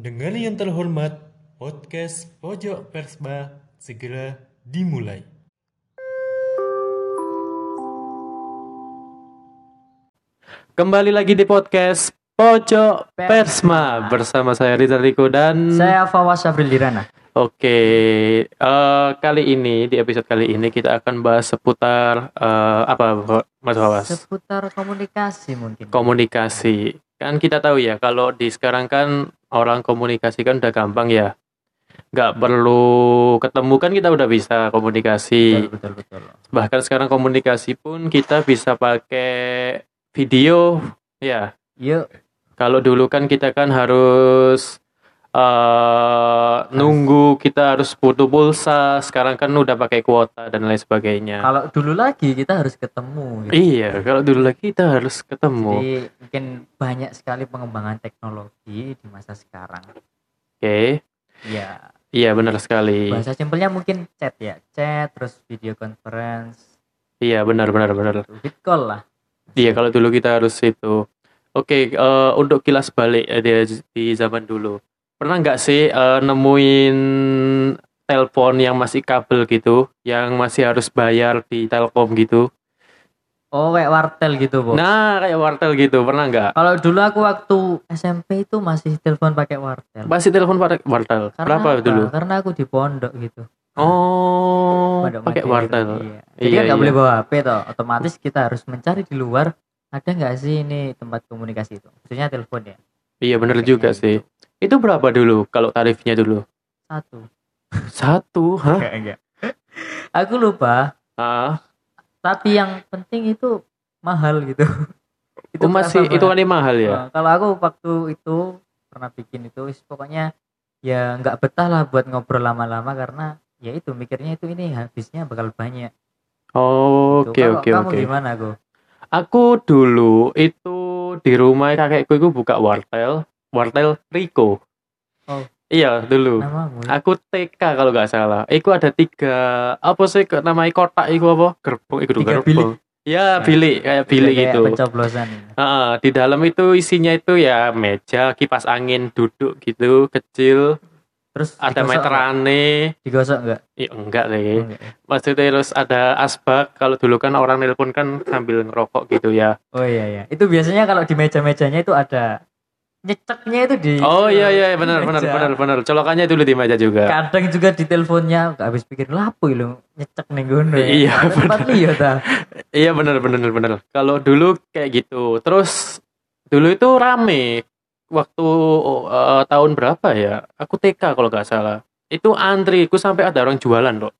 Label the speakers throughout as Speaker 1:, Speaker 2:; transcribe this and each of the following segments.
Speaker 1: Pendengar yang terhormat, podcast Pojok Persba segera dimulai. Kembali lagi di podcast Pojok Persma bersama saya Rizal Riko dan
Speaker 2: Saya Fawas Syafril Dirana.
Speaker 1: Oke, eh, kali ini di episode kali ini kita akan bahas seputar eh, apa Mas Fawas?
Speaker 2: Seputar komunikasi mungkin.
Speaker 1: komunikasi kan kita tahu ya kalau di sekarang kan orang komunikasi kan udah gampang ya. Nggak perlu ketemu kan kita udah bisa komunikasi.
Speaker 2: Betul, betul, betul.
Speaker 1: bahkan sekarang komunikasi pun kita bisa pakai video ya.
Speaker 2: Yuk,
Speaker 1: kalau dulu kan kita kan harus eh, nunggu kita harus butuh pulsa sekarang kan udah pakai kuota dan lain sebagainya
Speaker 2: kalau dulu lagi kita harus ketemu. gitu.
Speaker 1: iya kalau dulu lagi kita harus ketemu
Speaker 2: Jadi mungkin banyak sekali pengembangan teknologi di masa sekarang.
Speaker 1: oke
Speaker 2: Ya,
Speaker 1: iya benar sekali
Speaker 2: bahasa simpelnya mungkin chat ya, chat terus video conference,
Speaker 1: Iya benar benar benar.
Speaker 2: vid call lah.
Speaker 1: Iya kalau dulu kita harus itu. Oke eh, untuk kilas balik eh, di, di zaman dulu. Pernah nggak sih eh, nemuin telepon yang masih kabel gitu, yang masih harus bayar di Telkom gitu?
Speaker 2: Oh, kayak wartel gitu, Bu.
Speaker 1: Nah kayak wartel gitu, pernah nggak?
Speaker 2: Kalau dulu aku waktu SMP itu masih telepon pakai wartel.
Speaker 1: Masih telepon pakai wartel.
Speaker 2: Karena
Speaker 1: Berapa
Speaker 2: apa?
Speaker 1: dulu?
Speaker 2: Karena aku di pondok gitu.
Speaker 1: Oh pakai wartel.
Speaker 2: Iya. Jadi
Speaker 1: Iya,
Speaker 2: kan nggak
Speaker 1: iya.
Speaker 2: boleh bawa HP toh. Otomatis kita harus mencari di luar ada nggak sih ini tempat komunikasi itu. Maksudnya telepon ya.
Speaker 1: Iya bener
Speaker 2: Kayaknya
Speaker 1: juga
Speaker 2: gitu.
Speaker 1: sih. Itu berapa dulu kalau tarifnya dulu?
Speaker 2: Satu.
Speaker 1: Satu, hah?
Speaker 2: Enggak, enggak. Aku lupa,
Speaker 1: Ah,
Speaker 2: tapi yang penting itu mahal gitu.
Speaker 1: itu masih
Speaker 2: kerasa
Speaker 1: itu kan mahal ya?
Speaker 2: Nah, kalau aku waktu itu pernah bikin itu pokoknya ya nggak betah lah buat ngobrol lama-lama karena ya itu mikirnya itu ini habisnya bakal banyak.
Speaker 1: Oh,
Speaker 2: Gitu.
Speaker 1: Oke
Speaker 2: Kalau
Speaker 1: oke
Speaker 2: kamu
Speaker 1: oke.
Speaker 2: gimana go?
Speaker 1: Aku dulu itu di rumah kakekku itu buka wartel, wartel Rico.
Speaker 2: Oh.
Speaker 1: Iya dulu.
Speaker 2: Namamu?
Speaker 1: Aku TK kalau nggak salah. Iku ada tiga apa sih namanya kotak iku apa? Gerbong, iku
Speaker 2: Tiga
Speaker 1: gerbong. Ya
Speaker 2: Nah,
Speaker 1: bilik kayak bilik
Speaker 2: Kayak
Speaker 1: gitu.
Speaker 2: Pencoblosan.
Speaker 1: Heeh, di dalam itu isinya itu ya meja, kipas angin, duduk gitu, kecil,
Speaker 2: Terus
Speaker 1: ada meterannya.
Speaker 2: Digosok enggak?
Speaker 1: Ya, enggak deh.
Speaker 2: Enggak ya?
Speaker 1: Maksudnya terus ada asbak. Kalau dulu kan orang nelpon kan sambil ngerokok gitu ya.
Speaker 2: Oh iya iya. Itu biasanya kalau di meja-mejanya itu ada nyeceknya itu di
Speaker 1: Oh iya iya benar benar benar benar. Colokannya dulu di meja juga.
Speaker 2: Kadang juga di teleponnya nggak habis pikir lapo lo nyecek nih gue
Speaker 1: Iya,
Speaker 2: Tempat liyo ta.
Speaker 1: Iya benar benar benar. Kalau dulu kayak gitu. Terus dulu itu rame waktu eh, tahun berapa ya? Aku TK kalau nggak salah. Itu antri, aku sampai ada orang jualan loh.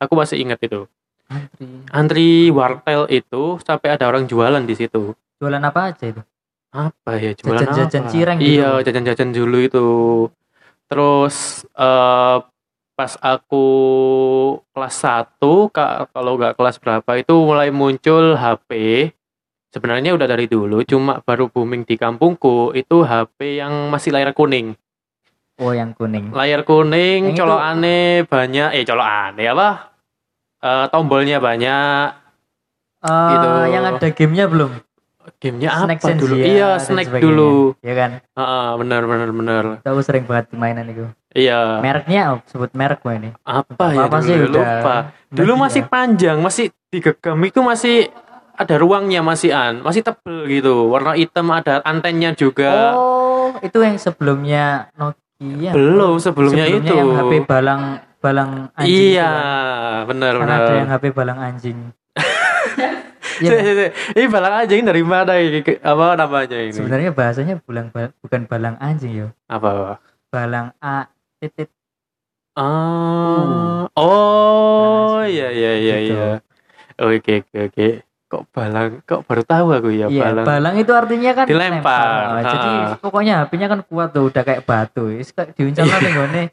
Speaker 1: Aku masih ingat itu.
Speaker 2: Antri.
Speaker 1: Antri wartel itu sampai ada orang jualan di situ.
Speaker 2: Jualan apa aja itu?
Speaker 1: Apa ya jualan
Speaker 2: Jajan-jajan
Speaker 1: apa?
Speaker 2: cireng gitu.
Speaker 1: Iya, jajan-jajan dulu itu. Terus eh pas aku kelas 1 Kak, kalau nggak kelas berapa itu mulai muncul HP. Sebenarnya udah dari dulu, cuma baru booming di kampungku itu HP yang masih layar kuning.
Speaker 2: Oh yang kuning.
Speaker 1: Layar kuning,
Speaker 2: Yang itu-
Speaker 1: colokane banyak, eh colokane apa? Eh tombolnya banyak.
Speaker 2: Eh,
Speaker 1: gitu.
Speaker 2: Yang ada gamenya belum?
Speaker 1: Gamenya
Speaker 2: Snack
Speaker 1: apa dulu?
Speaker 2: Senzia
Speaker 1: Iya, snack dulu.
Speaker 2: Ya kan?
Speaker 1: Heeh, benar benar benar.
Speaker 2: Tahu sering banget mainan itu.
Speaker 1: Iya.
Speaker 2: Mereknya oh, sebut merek gue ini.
Speaker 1: apa ya
Speaker 2: Apa
Speaker 1: dulu
Speaker 2: sih
Speaker 1: ya,
Speaker 2: udah
Speaker 1: lupa dulu masih
Speaker 2: gila.
Speaker 1: panjang masih digegam itu masih ada ruangnya masih an masih tebel gitu warna hitam ada antennya juga
Speaker 2: Oh, itu yang sebelumnya Nokia.
Speaker 1: belum sebelumnya, itu
Speaker 2: yang HP balang balang anjing.
Speaker 1: iya
Speaker 2: kan.
Speaker 1: benar benar
Speaker 2: ada yang HP balang anjing.
Speaker 1: Si. ini balang anjing dari mana ini apa namanya ini
Speaker 2: Sebenarnya bahasanya bulan bukan balang anjing yo.
Speaker 1: apa
Speaker 2: Balang A titit.
Speaker 1: ah oh
Speaker 2: Balang
Speaker 1: iya iya iya
Speaker 2: Gitu.
Speaker 1: iya oke oke oke kok balang kok baru tahu aku ya
Speaker 2: Iya,
Speaker 1: balang
Speaker 2: balang itu artinya kan
Speaker 1: Dilempar.
Speaker 2: lempar. Nah, Jadi
Speaker 1: Ah.
Speaker 2: pokoknya HP-nya kan kuat tuh, udah kayak batu. Wis ning gone.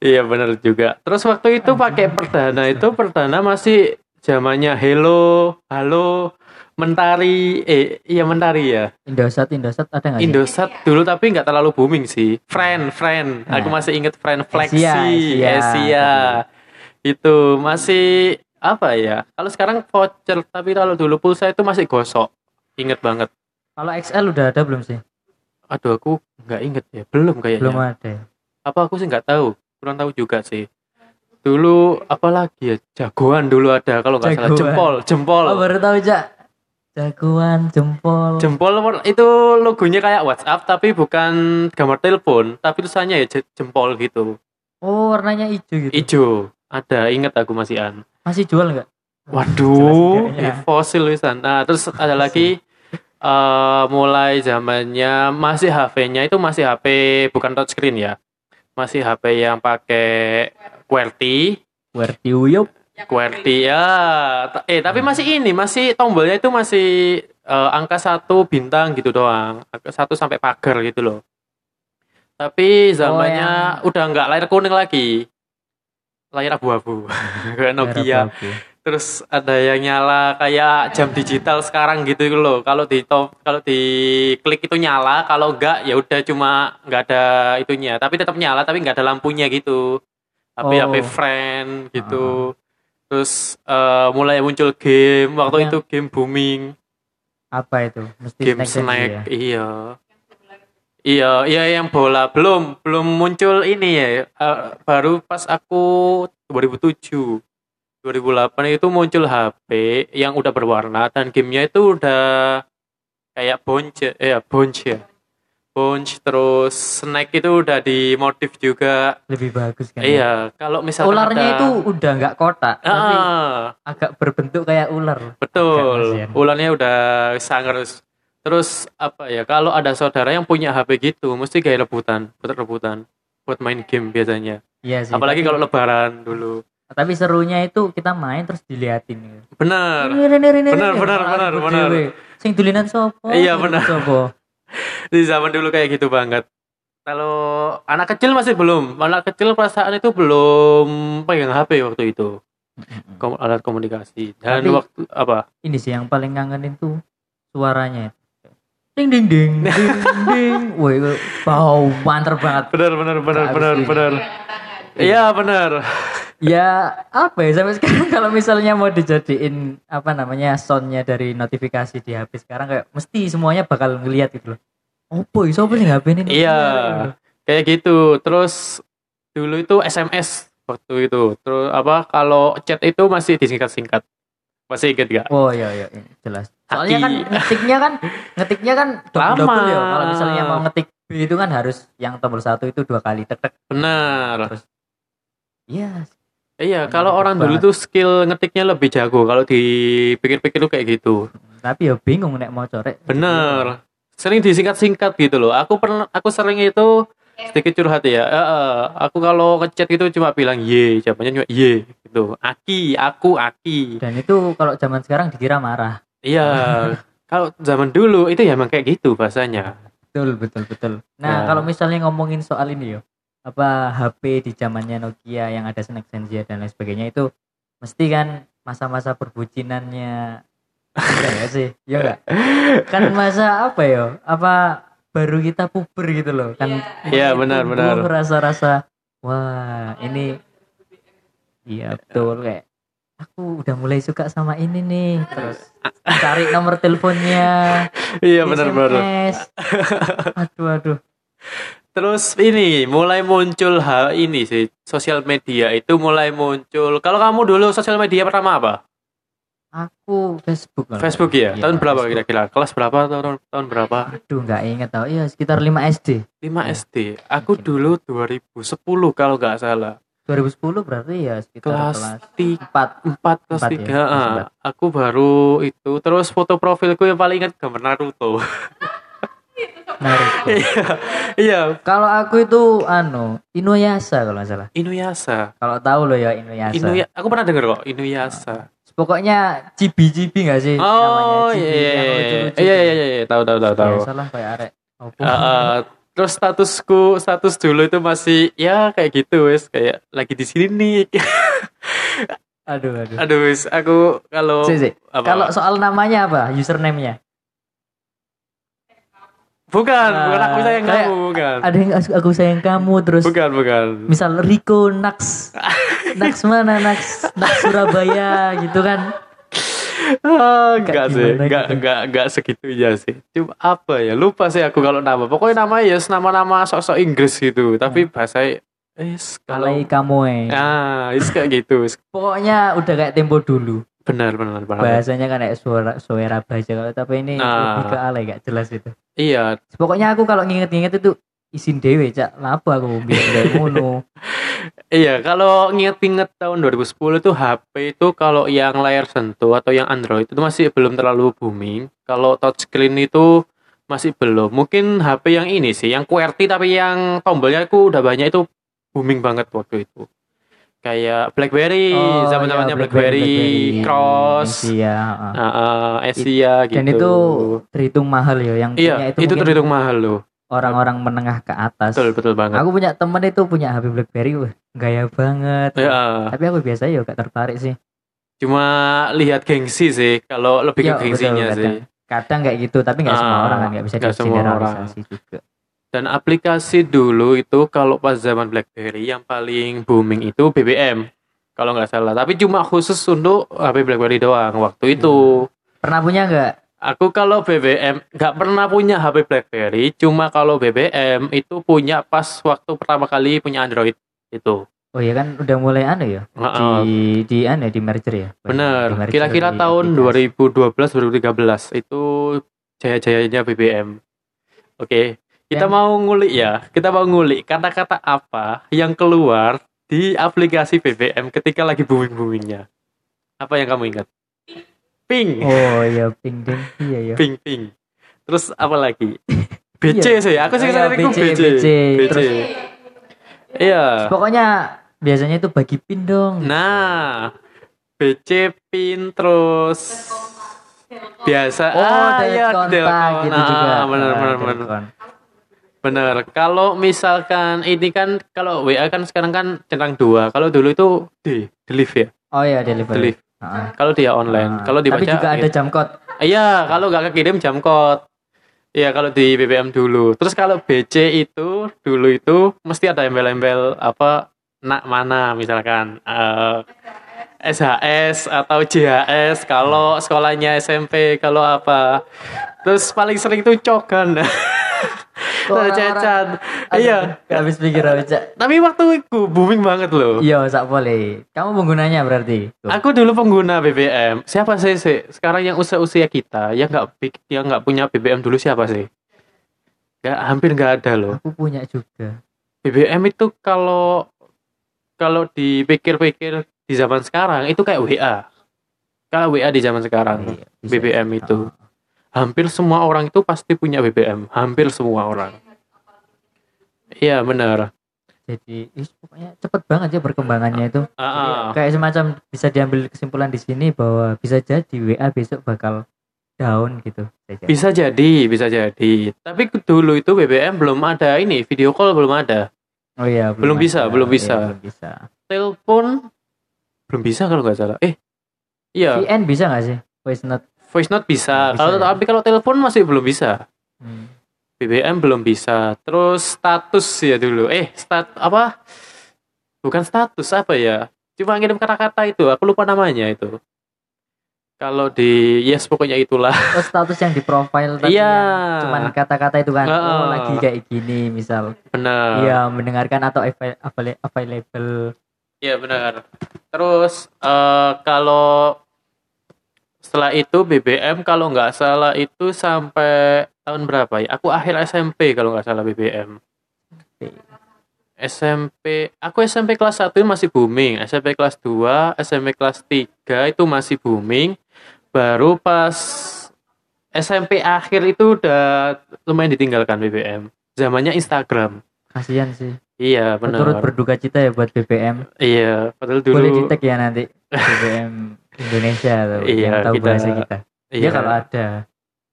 Speaker 1: Iya benar juga. Terus waktu itu pakai perdana itu perdana masih zamannya Hello, Halo, Mentari, eh iya Mentari ya.
Speaker 2: Indosat, Indosat ada nggak?
Speaker 1: Indosat dulu tapi nggak terlalu booming sih. Friend, Friend. Aku
Speaker 2: Nah.
Speaker 1: masih inget Friend Flexi,
Speaker 2: Asia, Asia.
Speaker 1: Asia. Itu masih apa ya? Kalau sekarang voucher tapi kalau dulu pulsa itu masih gosok. Ingat banget.
Speaker 2: Kalau XL udah ada belum sih?
Speaker 1: aduh aku nggak inget ya belum kayaknya
Speaker 2: belum ada
Speaker 1: apa aku sih nggak tahu kurang tahu juga sih dulu apa lagi ya? Jagoan dulu ada kalau nggak salah. Jempol jempol.
Speaker 2: Oh baru tahu cak. Jagoan jempol.
Speaker 1: Jempol itu logonya kayak WhatsApp tapi bukan gambar telepon. Tapi tulisannya ya je- jempol gitu.
Speaker 2: Oh warnanya hijau gitu?
Speaker 1: Ijo ada inget aku masih an
Speaker 2: masih jual nggak?
Speaker 1: Waduh eh, fosil wisan nah terus ada lagi eh mulai zamannya masih HP-nya itu masih HP bukan touchscreen ya. Masih HP yang pakai QWERTY.
Speaker 2: Do you
Speaker 1: QWERTY ya. Eh tapi masih ini masih tombolnya itu masih eh, angka satu bintang gitu doang. Angka satu sampai pagar gitu loh. Tapi zamannya udah nggak layar kuning lagi. Layar abu-abu. Kayak Nokia. terus ada yang nyala kayak jam digital sekarang gitu loh. Kalau di top kalau di klik itu nyala kalau enggak ya udah cuma nggak ada itunya. Tapi tetap nyala tapi nggak ada lampunya gitu HP HP
Speaker 2: Oh.
Speaker 1: friend gitu. Terus eh, mulai muncul game. Waktu
Speaker 2: Yang-
Speaker 1: itu game booming.
Speaker 2: Apa itu? Mesti
Speaker 1: game
Speaker 2: snack ya?
Speaker 1: iya. Iya iya yang bola. Belum belum muncul ini ya. Eh, baru pas aku 2007 2008 itu muncul HP yang udah berwarna dan gamenya itu udah kayak Bonch ya, eh, Bonch ya Bonch terus snack itu udah dimodif juga
Speaker 2: lebih bagus kan
Speaker 1: iya kalau misalnya
Speaker 2: ularnya
Speaker 1: ada-
Speaker 2: itu udah nggak kotak tapi
Speaker 1: ah,
Speaker 2: agak berbentuk kayak ular
Speaker 1: Betul, ularnya udah sangar. Terus apa ya? Kalau ada saudara yang punya HP gitu, mesti kayak rebutan, buat rebutan, buat main game biasanya.
Speaker 2: iya sih
Speaker 1: Apalagi
Speaker 2: tapi,
Speaker 1: kalau Lebaran dulu.
Speaker 2: tapi serunya itu kita main terus diliatin.
Speaker 1: Benar. Benar, benar, benar, benar.
Speaker 2: sing dulinan sopo
Speaker 1: Iya, benar.
Speaker 2: sopo
Speaker 1: Di zaman dulu kayak gitu banget. Kalau anak kecil masih belum. Anak kecil perasaan itu belum pegang HP waktu itu. Kom- alat komunikasi. Dan
Speaker 2: Tapi-
Speaker 1: waktu apa?
Speaker 2: ini sih yang paling ngangenin tuh suaranya ding ding ding ding ding woi bau mantep banget
Speaker 1: Benar, benar, benar, benar, benar. Iya, benar.
Speaker 2: Ya apa ya sampai sekarang kalau misalnya mau dijadiin apa namanya soundnya dari notifikasi di HP sekarang kayak mesti semuanya bakal ngeliat gitu loh opo iso apa sih HP ini
Speaker 1: Iya, kayak gitu. Terus dulu itu SMS waktu itu. Terus apa kalau chat itu masih disingkat-singkat. Masih inget gak?
Speaker 2: oh iya iya iya, jelas soalnya kan ngetiknya kan ngetiknya kan double
Speaker 1: Lama.
Speaker 2: ya kalau misalnya mau ngetik B itu kan harus yang tombol satu itu dua kali tek tek
Speaker 1: Benar.
Speaker 2: terus iya
Speaker 1: Iya, kalau orang dulu tuh skill ngetiknya lebih jago. Kalau dipikir-pikir tuh kayak gitu.
Speaker 2: tapi ya bingung nek mau corek
Speaker 1: Bener. Sering disingkat-singkat gitu loh. Aku pernah, aku sering itu sedikit curhat ya. Eh, eh, aku kalau ngechat itu cuma bilang ye, jawabannya cuma ye gitu. Aki, aku, aki.
Speaker 2: dan itu kalau zaman sekarang dikira marah
Speaker 1: Iya. kalau zaman dulu itu ya emang kayak gitu bahasanya.
Speaker 2: betul betul betul
Speaker 1: Ya.
Speaker 2: nah kalau misalnya ngomongin soal ini yo apa HP di zamannya Nokia yang ada snack senja dan lain sebagainya itu mesti kan masa-masa perbucinannya enggak ya sih? Ya enggak kan masa apa yo apa baru kita puber gitu loh kan
Speaker 1: Iya,
Speaker 2: mulai
Speaker 1: benar,
Speaker 2: tumbuh
Speaker 1: benar.
Speaker 2: rasa-rasa wah ini iya betul kayak aku udah mulai suka sama ini nih. Terus cari nomor teleponnya
Speaker 1: Iya benar-benar.
Speaker 2: SMS. aduh aduh
Speaker 1: Terus ini mulai muncul hal ini sih sosial media itu mulai muncul. Kalau kamu dulu sosial media pertama apa?
Speaker 2: aku Facebook
Speaker 1: Facebook ya.
Speaker 2: Iya,
Speaker 1: tahun berapa
Speaker 2: Facebook.
Speaker 1: kira-kira? Kelas berapa? Tahun tahun berapa?
Speaker 2: aduh nggak inget tau iya sekitar 5 SD
Speaker 1: 5 SD. Aku
Speaker 2: Mungkin.
Speaker 1: dulu 2010 kalau nggak salah.
Speaker 2: 2010 berarti ya sekitar
Speaker 1: Kelas
Speaker 2: kelas
Speaker 1: 3 4
Speaker 2: 4
Speaker 1: kelas
Speaker 2: Empat ya,
Speaker 1: 3.
Speaker 2: kelas
Speaker 1: ah.
Speaker 2: empat.
Speaker 1: aku baru itu. Terus foto profilku yang paling ingat gambar Naruto.
Speaker 2: Naruto.
Speaker 1: Iya. Iya,
Speaker 2: kalau aku itu anu Inuyasha kalau nggak salah
Speaker 1: Inuyasha.
Speaker 2: kalau tahu loh ya Inuyasha
Speaker 1: Inuya, aku pernah denger kok Inuyasha.
Speaker 2: pokoknya cibi-cibi nggak sih
Speaker 1: Oh
Speaker 2: namanya
Speaker 1: iya
Speaker 2: cibi
Speaker 1: iya iya
Speaker 2: lucu-lucu
Speaker 1: iya
Speaker 2: tuh.
Speaker 1: iya iya tahu tahu tahu tahu.
Speaker 2: ya salah kayak arek.
Speaker 1: Uh, uh, terus statusku status dulu itu masih ya kayak gitu wes kayak lagi di sini nih.
Speaker 2: aduh aduh
Speaker 1: Aduh wes aku kalau
Speaker 2: kalau soal namanya apa username-nya
Speaker 1: bukan
Speaker 2: Nah,
Speaker 1: bukan aku sayang kamu bukan.
Speaker 2: ada yang aku sayang kamu terus
Speaker 1: Bukan bukan.
Speaker 2: misal Riko Nax Nax mana Nax Nax Surabaya gitu kan
Speaker 1: Ah, enggak sih, enggak
Speaker 2: gitu.
Speaker 1: enggak enggak segitunya sih. Cuma apa ya? Lupa sih aku kalau nama. Pokoknya nama ya nama-nama sok-sok Inggris gitu, tapi bahasa eh kalau
Speaker 2: kamu eh.
Speaker 1: ah, is kayak gitu.
Speaker 2: Pokoknya udah kayak tempo dulu.
Speaker 1: Benar, benar, benar.
Speaker 2: Bahasanya kan kayak suara suara baja kalau tapi ini
Speaker 1: Nah.
Speaker 2: lebih ke alay gak jelas itu.
Speaker 1: Iya,
Speaker 2: Pokoknya aku kalau nginget-nginget itu isin dewe cak lapa aku biar ngono
Speaker 1: Iya, kalau nginget-nginget tahun 2010 itu HP itu kalau yang layar sentuh atau yang Android itu masih belum terlalu booming. Kalau touchscreen itu masih belum. Mungkin HP yang ini sih, yang QWERTY tapi yang tombolnya itu udah banyak itu booming banget waktu itu. Kayak BlackBerry,
Speaker 2: Oh,
Speaker 1: zaman-zamannya
Speaker 2: iya,
Speaker 1: BlackBerry, Cross,
Speaker 2: iya
Speaker 1: uh, uh, Asia gitu.
Speaker 2: dan itu terhitung mahal ya yang
Speaker 1: iya,
Speaker 2: punya
Speaker 1: itu,
Speaker 2: itu,
Speaker 1: terhitung mahal loh.
Speaker 2: orang-orang menengah ke atas
Speaker 1: Betul, betul banget.
Speaker 2: aku punya temen itu punya HP BlackBerry wah gaya banget
Speaker 1: Ya,
Speaker 2: tapi aku biasa ya gak tertarik sih
Speaker 1: cuma lihat gengsi sih, kalau lebih
Speaker 2: Iya,
Speaker 1: ke gengsinya
Speaker 2: betul,
Speaker 1: sih.
Speaker 2: kadang kayak gitu tapi nggak semua
Speaker 1: Ah,
Speaker 2: orang kan nggak bisa
Speaker 1: nggak semua
Speaker 2: digeneralisasi juga
Speaker 1: Dan aplikasi dulu itu kalau pas zaman BlackBerry yang paling booming itu BBM. Kalau nggak salah. Tapi cuma khusus untuk HP BlackBerry doang waktu itu.
Speaker 2: pernah punya nggak
Speaker 1: Aku kalau BBM nggak pernah punya HP BlackBerry. Cuma kalau BBM itu punya pas waktu pertama kali punya Android itu.
Speaker 2: oh ya kan udah mulai anu ya
Speaker 1: Heeh.
Speaker 2: di di anu ya, di merger ya
Speaker 1: Bener. Kira-kira tahun
Speaker 2: aplikasi.
Speaker 1: 2012 2013 itu jaya-jayanya BBM. Oke. Kita
Speaker 2: Yang-
Speaker 1: mau ngulik ya. Kita mau ngulik kata-kata apa yang keluar di aplikasi BBM ketika lagi booming-boomingnya. Apa yang kamu ingat? Ping,
Speaker 2: oh iya ping ding iya ya
Speaker 1: ping, ping. Terus apa lagi? BC sih. Aku sih
Speaker 2: Oh, iya,
Speaker 1: sering BC.
Speaker 2: BC,
Speaker 1: BC.
Speaker 2: Terus
Speaker 1: Iya.
Speaker 2: pokoknya biasanya itu bagi pin dong
Speaker 1: Nah, BC pin terus biasa
Speaker 2: oh
Speaker 1: ah iya
Speaker 2: kontak gitu
Speaker 1: Ah,
Speaker 2: juga
Speaker 1: bener
Speaker 2: Ah,
Speaker 1: bener
Speaker 2: delete
Speaker 1: bener. Kalau misalkan ini kan kalau WA kan sekarang kan centang dua. Kalau dulu itu D delete ya?
Speaker 2: Oh iya delivery. Ah,
Speaker 1: kalau dia online.
Speaker 2: Ah.
Speaker 1: kalau dibaca
Speaker 2: tapi juga ada
Speaker 1: ya.
Speaker 2: jam code.
Speaker 1: Iya kalau nggak kekirim jam code. Iya kalau di BBM dulu. Terus kalau BC itu dulu itu mesti ada embel-embel apa nak mana misalkan eh, SHS atau JHS kalau sekolahnya SMP kalau apa. Terus paling sering tuh cogan Cacat.
Speaker 2: Aduh,
Speaker 1: iya.
Speaker 2: gak habis pikir aku cak
Speaker 1: tapi waktu itu booming banget loh.
Speaker 2: Iya sak boleh. Kamu penggunanya berarti? Tuh.
Speaker 1: aku dulu pengguna BBM siapa sih sih? Sekarang yang usia usia kita yang nggak yang nggak punya BBM dulu siapa sih? Nggak hampir nggak ada loh.
Speaker 2: Aku punya juga.
Speaker 1: BBM itu kalau kalau dipikir-pikir di zaman sekarang itu kayak WA kalau WA di zaman sekarang
Speaker 2: Iya.
Speaker 1: BBM itu.
Speaker 2: Ah.
Speaker 1: Hampir semua orang itu pasti punya BBM hampir semua orang. Iya benar.
Speaker 2: Jadi is, pokoknya cepet banget ya perkembangannya itu.
Speaker 1: Ah, ah.
Speaker 2: kayak semacam bisa diambil kesimpulan di sini bahwa bisa jadi WA besok bakal down gitu. Bisa jadi.
Speaker 1: bisa jadi bisa jadi. Tapi dulu itu BBM belum ada ini video call belum ada.
Speaker 2: Oh iya
Speaker 1: belum bisa,
Speaker 2: ada.
Speaker 1: belum
Speaker 2: Iya,
Speaker 1: bisa.
Speaker 2: belum bisa.
Speaker 1: Telepon belum bisa kalau nggak salah. Eh iya.
Speaker 2: VN bisa nggak sih? Voice note
Speaker 1: voice note bisa,
Speaker 2: Bisa
Speaker 1: kalau
Speaker 2: ya.
Speaker 1: tapi kalau telepon masih belum bisa.
Speaker 2: Hmm.
Speaker 1: BBM belum bisa. Terus status ya dulu. Eh stat apa? Bukan status apa ya? Cuma ngirim kata-kata itu. Aku lupa namanya itu. Kalau di yes pokoknya itulah.
Speaker 2: Oh status yang di profile tadi
Speaker 1: Iya.
Speaker 2: cuman kata-kata itu kan? Oh
Speaker 1: Heeh.
Speaker 2: lagi kayak gini misal.
Speaker 1: Benar.
Speaker 2: Iya mendengarkan atau avail- avail- available.
Speaker 1: Iya benar. Terus eh, kalau setelah itu BBM kalau nggak salah itu sampai tahun berapa ya? Aku akhir SMP kalau nggak salah BBM. SMP, aku SMP kelas 1 masih booming, SMP kelas 2, SMP kelas 3 itu masih booming. Baru pas SMP akhir itu udah lumayan ditinggalkan BBM. Zamannya Instagram.
Speaker 2: kasihan sih
Speaker 1: Iya, benar.
Speaker 2: turut berduka cita ya buat BBM
Speaker 1: Iya, padahal dulu
Speaker 2: boleh di tag ya nanti BBM Indonesia atau
Speaker 1: Iya,
Speaker 2: yang tahu
Speaker 1: kita-
Speaker 2: bahasa kita
Speaker 1: Iya,
Speaker 2: ya kalau ada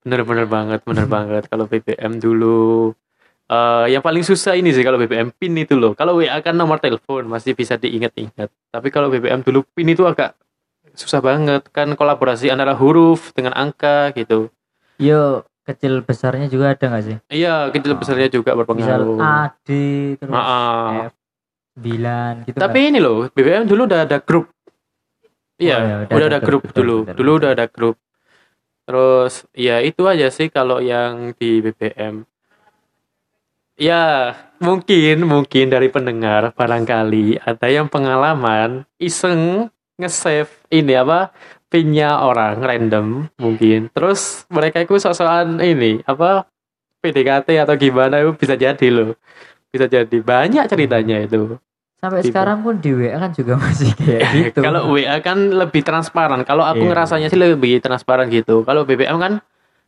Speaker 1: bener-bener banget, bener banget. Kalau BBM dulu, eh yang paling susah ini sih kalau BBM PIN itu loh. Kalau WA kan nomor telepon masih bisa diingat-ingat. Tapi kalau BBM dulu PIN itu agak susah banget kan kolaborasi antara huruf dengan angka gitu.
Speaker 2: yo kecil besarnya juga ada nggak sih
Speaker 1: Iya, kecil
Speaker 2: Oh.
Speaker 1: besarnya juga
Speaker 2: misal
Speaker 1: berpengaruh.
Speaker 2: AD terus
Speaker 1: Ah, ah.
Speaker 2: F 9 gitu
Speaker 1: Tapi ini loh, BBM dulu udah ada grup. Iya,
Speaker 2: Oh, ya,
Speaker 1: udah, ada grup
Speaker 2: betul,
Speaker 1: dulu.
Speaker 2: betul,
Speaker 1: dulu udah ada grup. Terus ya itu aja sih kalau yang di BBM. Ya, mungkin mungkin dari pendengar barangkali ada yang pengalaman iseng nge-save ini apa pinnya orang random mungkin. Terus mereka itu sok-sokan ini apa PDKT atau gimana itu bisa jadi loh. Bisa jadi banyak ceritanya itu.
Speaker 2: Sampai
Speaker 1: Tipe.
Speaker 2: sekarang pun di WA kan juga masih kayak gitu.
Speaker 1: Kalau WA kan lebih transparan. Kalau aku
Speaker 2: Iya.
Speaker 1: ngerasanya sih lebih transparan gitu. Kalau BBM kan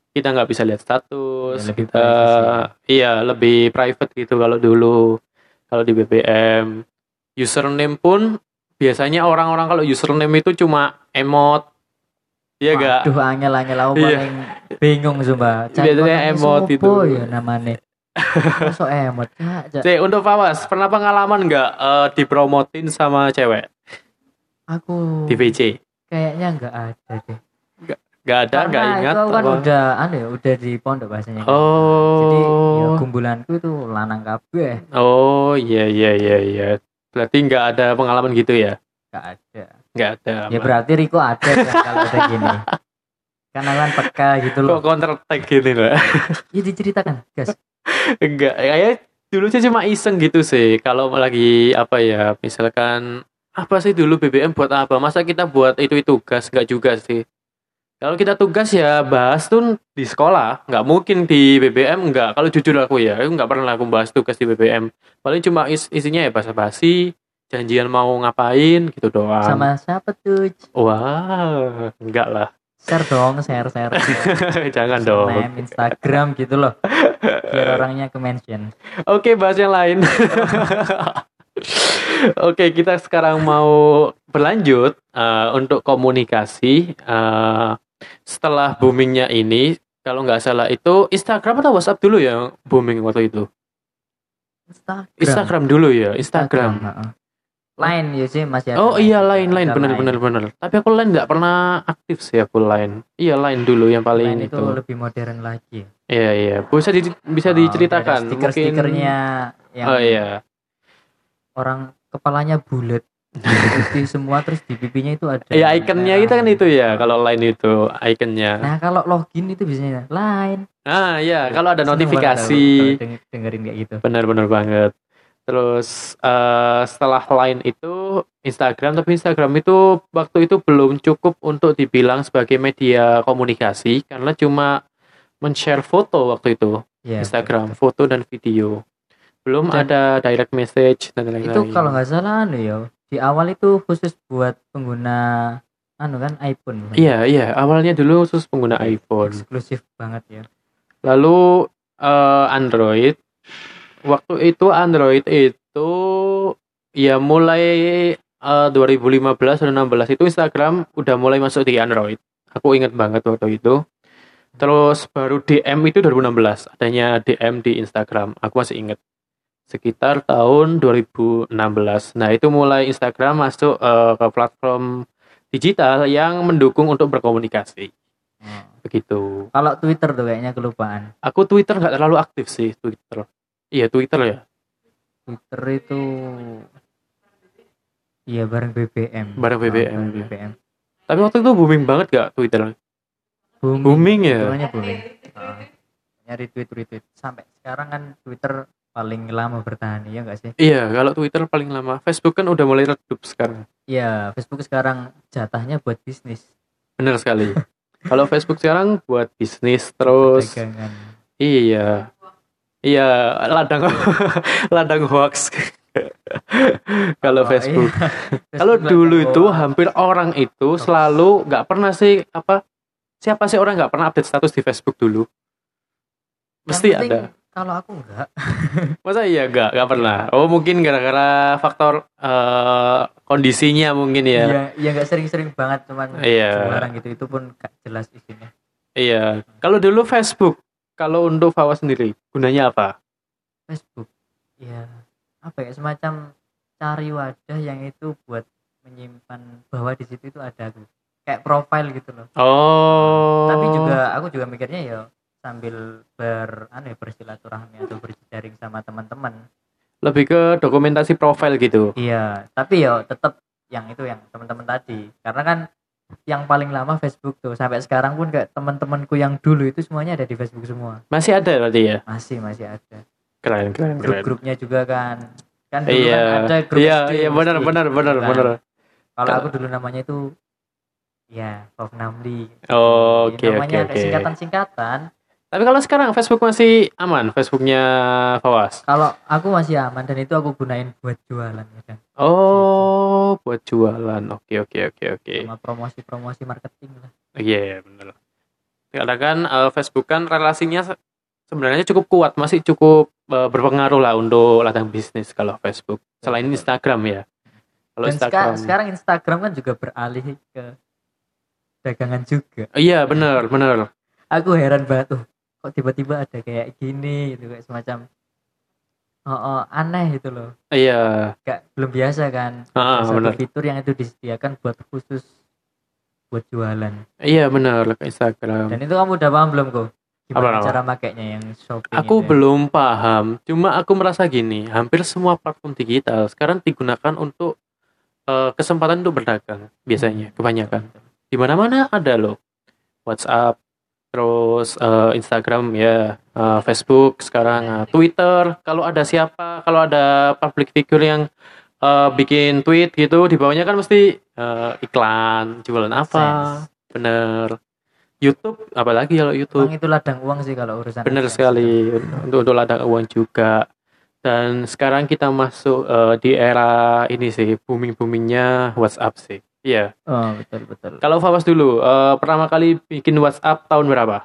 Speaker 1: kita nggak bisa lihat status.
Speaker 2: Ya, lebih
Speaker 1: kita
Speaker 2: privacy.
Speaker 1: iya lebih private gitu kalau dulu. Kalau di BBM username pun biasanya orang-orang kalau username itu cuma emot. Iya gak?
Speaker 2: Aduh angel-angel aku
Speaker 1: Iya.
Speaker 2: paling bingung sumpah.
Speaker 1: Biasanya emot itu.
Speaker 2: ya namanya. Masuk emot.
Speaker 1: Cek, untuk Fawas, pernah pengalaman nggak eh, dipromotin sama cewek
Speaker 2: Aku
Speaker 1: di VC?
Speaker 2: kayaknya nggak ada deh.
Speaker 1: Nggak ada, nggak ingat.
Speaker 2: itu kan
Speaker 1: apa?
Speaker 2: udah anu ya, udah di pondok bahasanya. kan.
Speaker 1: Oh.
Speaker 2: Jadi ya gumbulanku itu lanang kabeh,
Speaker 1: Oh iya iya iya iya. Berarti nggak ada pengalaman gitu ya?
Speaker 2: nggak ada.
Speaker 1: Nggak ada.
Speaker 2: Ya
Speaker 1: aman.
Speaker 2: berarti Riko ada kan kalau ada gini. Karena kan peka gitu
Speaker 1: Kok
Speaker 2: loh.
Speaker 1: counter attack gini lah?
Speaker 2: Ya diceritakan, guys.
Speaker 1: Enggak. Kayak dulu sih cuma iseng gitu sih. Kalau lagi apa ya? Misalkan apa sih dulu BBM buat apa? Masa kita buat itu itu tugas? Nggak juga sih. Kalau kita tugas ya bahas tuh di sekolah, nggak mungkin di BBM nggak. Kalau jujur aku ya, aku nggak pernah aku bahas tugas di BBM. Paling cuma is- isinya ya basa-basi, janjian mau ngapain gitu doang.
Speaker 2: Sama siapa tuh?
Speaker 1: Wah, enggak lah.
Speaker 2: Share dong, share, share.
Speaker 1: Jangan dong.
Speaker 2: Name Instagram gitu loh. Biar orangnya ke mention.
Speaker 1: Oke, bahas yang lain. Oke, kita sekarang mau berlanjut eh, untuk komunikasi. eh, setelah boomingnya ini, kalau nggak salah itu Instagram atau WhatsApp dulu ya booming waktu itu?
Speaker 2: Instagram.
Speaker 1: Instagram dulu ya, Instagram.
Speaker 2: heeh. Lain ya sih masih ada.
Speaker 1: Oh iya, lain lain bener
Speaker 2: Line.
Speaker 1: bener bener. Tapi aku lain nggak pernah aktif sih aku lain. Iya lain dulu yang paling
Speaker 2: Lain itu
Speaker 1: itu.
Speaker 2: lebih modern lagi.
Speaker 1: Iya iya, bisa di- bisa
Speaker 2: Oh,
Speaker 1: diceritakan.
Speaker 2: ada Stiker-stikernya yang
Speaker 1: Oh iya.
Speaker 2: orang kepalanya bulat putih semua terus di pipinya itu ada
Speaker 1: Ya ikonnya itu kan itu ya, kalau lain itu ikonnya.
Speaker 2: nah kalau login itu biasanya lain
Speaker 1: Ah iya, kalau ada notifikasi,
Speaker 2: dengerin kayak gitu
Speaker 1: benar-benar banget. Terus eh, setelah lain itu Instagram, tapi Instagram itu waktu itu belum cukup untuk dibilang sebagai media komunikasi karena cuma men-share foto waktu itu
Speaker 2: ya
Speaker 1: Instagram, foto dan video. Belum
Speaker 2: Dan-
Speaker 1: ada direct message dan lain-lain.
Speaker 2: itu kalau nggak salah anu ya di awal itu khusus buat pengguna anu kan iPhone
Speaker 1: Iya iya, awalnya dulu khusus pengguna iPhone.
Speaker 2: eksklusif banget ya
Speaker 1: Lalu eh, Android, waktu itu Android itu ya mulai eh, 2015 dan 16 itu Instagram udah mulai masuk di Android. Aku inget banget waktu itu. Terus baru DM itu 2016, adanya DM di Instagram. Aku masih inget. Sekitar tahun 2016. Nah, itu mulai Instagram masuk eh, ke platform digital yang mendukung untuk berkomunikasi.
Speaker 2: Oh.
Speaker 1: Begitu.
Speaker 2: kalau Twitter tuh kayaknya kelupaan
Speaker 1: Aku Twitter nggak terlalu aktif sih Twitter. Iya Twitter ya.
Speaker 2: Twitter itu iya bareng BBM
Speaker 1: Bareng BBM,
Speaker 2: bareng
Speaker 1: iya.
Speaker 2: BBM
Speaker 1: Tapi waktu itu booming banget gak Twitter?
Speaker 2: booming,
Speaker 1: Booming ya.
Speaker 2: Hitungannya booming Heeh. nyari tweet retweet sampai sekarang kan Twitter paling lama bertahan ya enggak sih
Speaker 1: Iya kalau Twitter paling lama. Facebook kan udah mulai redup sekarang.
Speaker 2: Iya, Facebook sekarang jatahnya buat bisnis,
Speaker 1: Bener sekali. kalau Facebook sekarang buat bisnis terus.
Speaker 2: dagangan.
Speaker 1: Iya. Iya ladang ladang hoax. kalau
Speaker 2: Oh,
Speaker 1: Facebook.
Speaker 2: iya.
Speaker 1: Kalau
Speaker 2: Facebook
Speaker 1: dulu
Speaker 2: banyak
Speaker 1: itu
Speaker 2: hoax.
Speaker 1: hampir orang itu selalu nggak pernah sih apa siapa sih orang nggak pernah update status di Facebook dulu? Mesti
Speaker 2: penting,
Speaker 1: ada.
Speaker 2: Kalau aku enggak,
Speaker 1: Masa iya gak? Gak pernah. Oh mungkin gara-gara faktor eh, kondisinya mungkin ya.
Speaker 2: ya, ya enggak sering-sering banget, cuman
Speaker 1: Iya.
Speaker 2: jarang gitu. Itu pun gak jelas isinya.
Speaker 1: Iya. Kalau dulu Facebook, kalau untuk Fawa sendiri gunanya apa?
Speaker 2: Facebook, ya apa ya semacam cari wadah yang itu buat menyimpan bahwa di situ itu ada aku. kayak profile gitu loh.
Speaker 1: Oh.
Speaker 2: Tapi juga aku juga mikirnya ya sambil ber anu ya bersilaturahmi atau berjejaring sama teman-teman.
Speaker 1: lebih ke dokumentasi profil gitu.
Speaker 2: Iya, tapi ya tetap yang itu yang teman-teman tadi karena kan yang paling lama Facebook tuh sampai sekarang pun kayak teman-temanku yang dulu itu semuanya ada di Facebook semua
Speaker 1: Masih ada berarti ya?
Speaker 2: masih masih ada
Speaker 1: Keren, keren,
Speaker 2: grup-grupnya juga kan kan dulu
Speaker 1: Iya,
Speaker 2: kan ada grup
Speaker 1: iya,
Speaker 2: SD,
Speaker 1: iya, benar, benar, benar,
Speaker 2: kan.
Speaker 1: benar.
Speaker 2: kalau aku dulu namanya itu ya Prof Namli
Speaker 1: Oh, Oke, oke,
Speaker 2: namanya kayak
Speaker 1: oke.
Speaker 2: singkatan-singkatan
Speaker 1: Tapi kalau sekarang Facebook masih aman, Facebooknya Fawas.
Speaker 2: kalau aku masih aman dan itu aku gunain buat jualan ya kan
Speaker 1: Oh, buat jualan. Oke, oke, oke, oke.
Speaker 2: sama promosi-promosi marketing lah
Speaker 1: Iya, benar. Karena kan eh, Facebook kan relasinya se- sebenarnya cukup kuat, masih cukup eh, berpengaruh lah untuk ladang bisnis kalau Facebook. Selain. Instagram ya. Kalau
Speaker 2: dan
Speaker 1: Instagram.
Speaker 2: seka- sekarang Instagram kan juga beralih ke dagangan juga
Speaker 1: Iya, benar, benar.
Speaker 2: aku heran banget tuh kok tiba-tiba ada kayak gini gitu kayak semacam oh, oh, aneh gitu loh
Speaker 1: Iya.
Speaker 2: gak belum biasa kan
Speaker 1: Ah,
Speaker 2: satu
Speaker 1: benar.
Speaker 2: fitur yang itu disediakan buat khusus buat jualan
Speaker 1: Iya, benar ke Instagram.
Speaker 2: dan itu kamu udah paham belum kok gimana
Speaker 1: Apa-apa?
Speaker 2: cara makainya yang shopping
Speaker 1: Aku
Speaker 2: itu ya?
Speaker 1: belum paham, cuma aku merasa gini, hampir semua platform digital sekarang digunakan untuk eh, kesempatan untuk berdagang biasanya, kebanyakan. Di mana-mana ada loh. WhatsApp, terus eh, Instagram ya, eh, Facebook sekarang, eh, Twitter. Kalau ada siapa, kalau ada public figure yang eh, bikin tweet gitu, di bawahnya kan mesti eh, iklan, jualan apa,
Speaker 2: Sense.
Speaker 1: bener. YouTube, apalagi kalau YouTube.
Speaker 2: Emang itu ladang uang sih kalau urusan AdSense.
Speaker 1: sekali untuk untuk ladang uang juga. Dan sekarang kita masuk eh, di era ini sih booming boomingnya WhatsApp sih. Iya.
Speaker 2: oh betul betul
Speaker 1: Kalau Fawas dulu eh, pertama kali bikin WhatsApp tahun berapa?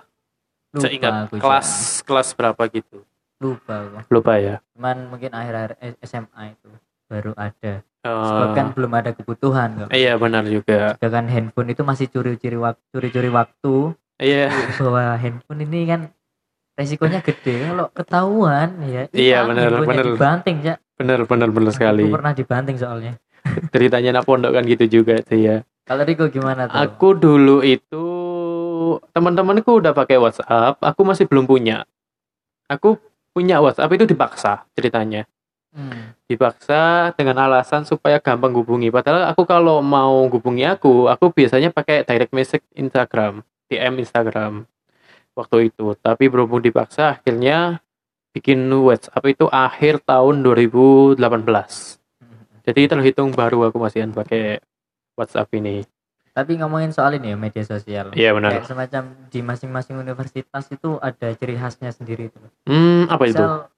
Speaker 2: lupa
Speaker 1: Saya ingat
Speaker 2: aku
Speaker 1: kelas
Speaker 2: juga.
Speaker 1: kelas berapa gitu.
Speaker 2: lupa aku
Speaker 1: Lupa ya.
Speaker 2: cuman mungkin akhir-akhir SMA itu baru ada
Speaker 1: Eh,
Speaker 2: sebab kan belum ada kebutuhan kok
Speaker 1: iya benar juga.
Speaker 2: sedangkan handphone itu masih curi-curi waktu curi-curi waktu
Speaker 1: Iya.
Speaker 2: bahwa handphone ini kan resikonya gede kalau ketahuan ya
Speaker 1: Iya,
Speaker 2: handphonenya
Speaker 1: bener.
Speaker 2: dibanting ya
Speaker 1: Benar benar benar sekali.
Speaker 2: aku pernah dibanting soalnya
Speaker 1: Ceritanya anak pondok kan gitu juga sih ya.
Speaker 2: kalau Riko gimana tuh
Speaker 1: Aku dulu itu teman-temanku udah pakai WhatsApp, aku masih belum punya. Aku punya WhatsApp itu dipaksa ceritanya.
Speaker 2: Hmm,
Speaker 1: Dipaksa dengan alasan supaya gampang hubungi. Padahal aku kalau mau hubungi aku, aku biasanya pakai direct message Instagram, DM Instagram waktu itu. Tapi berhubung dipaksa akhirnya bikin WhatsApp itu akhir tahun 2018. Jadi terhitung baru aku masih pakai WhatsApp ini.
Speaker 2: tapi ngomongin soal ini ya media sosial
Speaker 1: Iya benar.
Speaker 2: kayak semacam di masing-masing universitas itu ada ciri khasnya sendiri itu
Speaker 1: Hmm, apa itu?
Speaker 2: misal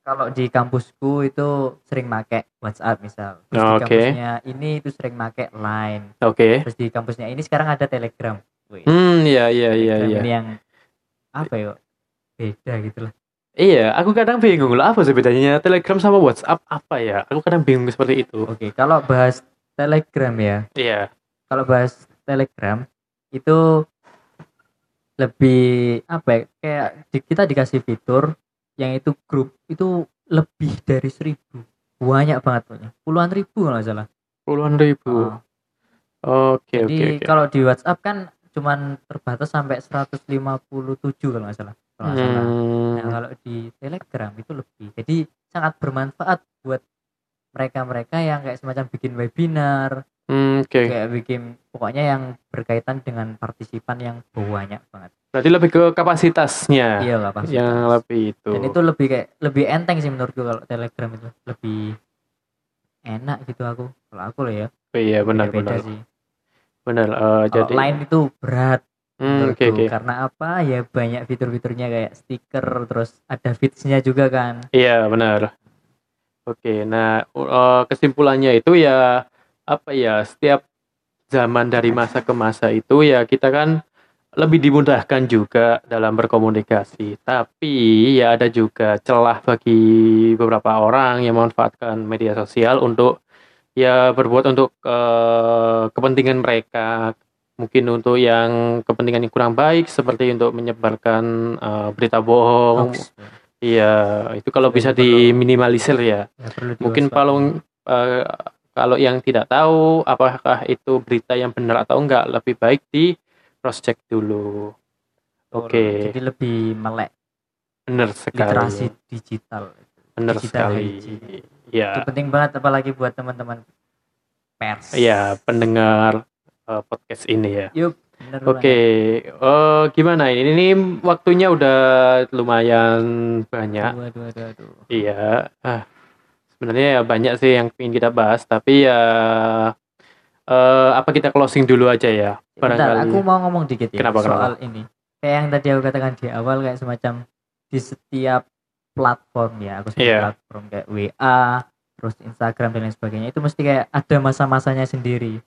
Speaker 2: kalau di kampusku itu sering make WhatsApp misal terus
Speaker 1: Oh,
Speaker 2: di
Speaker 1: oke.
Speaker 2: kampusnya ini itu sering make Line
Speaker 1: Oke.
Speaker 2: terus di kampusnya ini sekarang ada Telegram Wih,
Speaker 1: Hmm, iya iya iya iya.
Speaker 2: ini yang apa ya beda gitu lah
Speaker 1: Iya, aku kadang bingung lah apa sih bedanya Telegram sama WhatsApp apa ya? Aku kadang bingung seperti itu.
Speaker 2: oke kalau bahas Telegram ya
Speaker 1: Iya.
Speaker 2: kalau bahas Telegram itu lebih apa ya kayak di- kita dikasih fitur yang itu grup itu lebih dari seribu banyak banget pokoknya puluhan ribu kalau nggak salah
Speaker 1: Puluhan ribu.
Speaker 2: Ah.
Speaker 1: Oke oke
Speaker 2: Jadi
Speaker 1: oke.
Speaker 2: kalau di WhatsApp kan cuman terbatas sampai 157 kalau nggak salah. Kalau salah.
Speaker 1: Hmm,
Speaker 2: Nah, kalau di Telegram itu lebih. Jadi sangat bermanfaat buat mereka-mereka yang kayak semacam bikin webinar,
Speaker 1: hmm, oke.
Speaker 2: kayak bikin pokoknya yang berkaitan dengan partisipan yang banyak banget.
Speaker 1: Berarti lebih ke kapasitasnya
Speaker 2: Iya pasti.
Speaker 1: yang lebih itu.
Speaker 2: Dan itu lebih kayak lebih enteng sih menurutku kalau Telegram itu lebih enak gitu aku. Kalau aku loh ya.
Speaker 1: Oh, iya benar
Speaker 2: beda
Speaker 1: benar.
Speaker 2: sih.
Speaker 1: Benar. eh,
Speaker 2: Kalau
Speaker 1: jadi.
Speaker 2: lain itu berat
Speaker 1: Hmm,
Speaker 2: menurutku.
Speaker 1: oke.
Speaker 2: karena apa ya banyak fitur-fiturnya kayak stiker terus ada feeds-nya juga kan
Speaker 1: Iya benar. Oke, nah eh, kesimpulannya itu ya apa ya setiap zaman dari masa ke masa itu ya kita kan lebih dimudahkan juga dalam berkomunikasi. Tapi ya ada juga celah bagi beberapa orang yang memanfaatkan media sosial untuk ya berbuat untuk eh, kepentingan mereka. Mungkin untuk yang kepentingan yang kurang baik seperti untuk menyebarkan eh, berita bohong,
Speaker 2: Hoax.
Speaker 1: Iya, itu kalau bisa
Speaker 2: perlu-
Speaker 1: diminimalisir ya.
Speaker 2: Ya, perlu
Speaker 1: Mungkin kalau eh, kalau yang tidak tahu apakah itu berita yang benar atau enggak, lebih baik di cross check dulu. Oke,
Speaker 2: jadi lebih melek
Speaker 1: benar sekali.
Speaker 2: literasi digital
Speaker 1: Benar
Speaker 2: digital
Speaker 1: sekali.
Speaker 2: hygiene. itu penting banget apalagi buat teman-teman pers.
Speaker 1: Iya, pendengar eh, podcast ini ya.
Speaker 2: Yup,
Speaker 1: Oke, eh, gimana ini? Ini waktunya udah lumayan banyak.
Speaker 2: banget. Aduh, aduh, aduh, aduh.
Speaker 1: Iya, ah, sebenarnya ya banyak sih yang ingin kita bahas, tapi ya eh, apa kita closing dulu aja ya?
Speaker 2: Bentar, aku mau ngomong dikit ya
Speaker 1: Kenapa,
Speaker 2: soal ini. Kayak yang tadi aku katakan di awal kayak semacam di setiap platform ya, aku sebut
Speaker 1: Iya.
Speaker 2: platform kayak WA, terus Instagram dan lain sebagainya itu mesti kayak ada masa-masanya sendiri.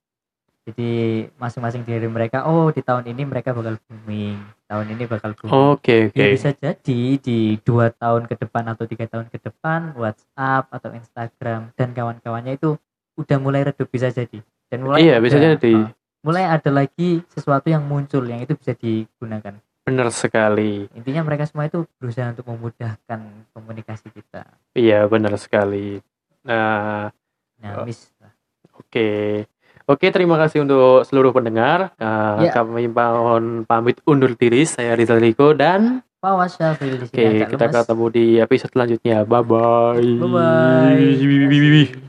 Speaker 2: Jadi masing-masing diri mereka, oh di tahun ini mereka bakal booming, tahun ini bakal booming.
Speaker 1: Oke, oke.
Speaker 2: Ya bisa jadi di dua tahun ke depan atau tiga tahun ke depan WhatsApp atau Instagram dan kawan-kawannya itu udah mulai redup bisa jadi dan mulai
Speaker 1: Iya, bisa
Speaker 2: ada-
Speaker 1: jadi.
Speaker 2: ah, mulai ada lagi sesuatu yang muncul yang itu bisa digunakan
Speaker 1: Benar sekali.
Speaker 2: intinya mereka semua itu berusaha untuk memudahkan komunikasi kita
Speaker 1: Iya, benar sekali. Nah,
Speaker 2: nah
Speaker 1: Oh.
Speaker 2: mis
Speaker 1: Oke. Oke, terima kasih untuk seluruh pendengar. Uh,
Speaker 2: Ya.
Speaker 1: Kami mohon pamit undur diri. Saya Rizal Riko dan
Speaker 2: Pawas Syafil di
Speaker 1: oke,
Speaker 2: sini
Speaker 1: kita ketemu di episode selanjutnya. Bye bye.
Speaker 2: bye bye